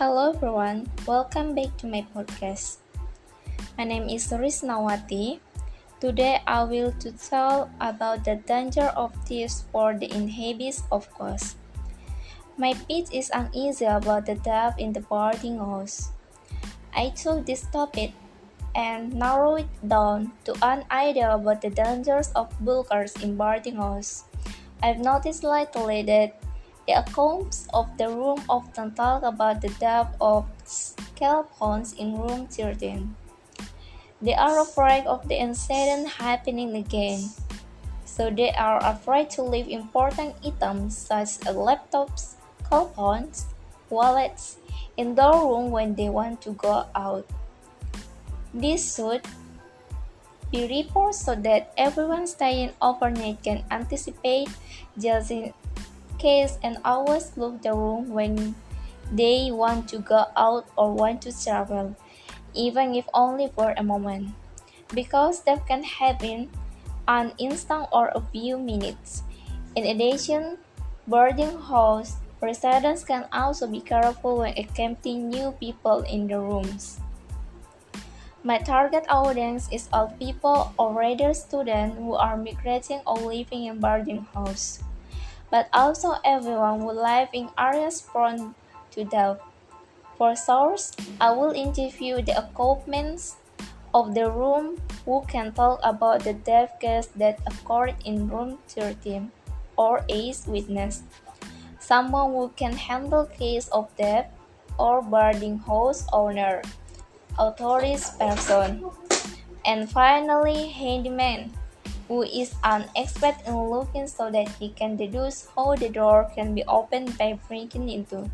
Hello everyone, welcome back to my podcast. My name is Risnawati. Today I will to tell about the danger of thieves for the inhabitants of course. My pitch is uneasy about the death in the boarding house. I took this topic and narrow it down to an idea about the dangers of bulkers in boarding house. I've noticed lately that the accounts of the room often talk about the death of scalpons in room 13. They are afraid of the incident happening again, so they are afraid to leave important items such as laptops, cell phones, wallets in their room when they want to go out. This should be reported so that everyone staying overnight can anticipate just in and always look the room when they want to go out or want to travel, even if only for a moment, because that can happen an instant or a few minutes. In addition, boarding house residents can also be careful when accepting new people in the rooms. My target audience is all people or rather students who are migrating or living in boarding house but also everyone who live in areas prone to death. For source, I will interview the occupants of the room who can talk about the death case that occurred in room 13 or ace witness. Someone who can handle case of death or boarding house owner, authorities person. And finally, handyman who is an expert in looking so that he can deduce how the door can be opened by breaking into.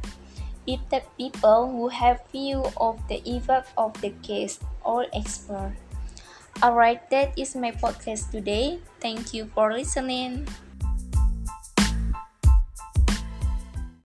If the people who have view of the effect of the case or expert. Alright, that is my podcast today. Thank you for listening.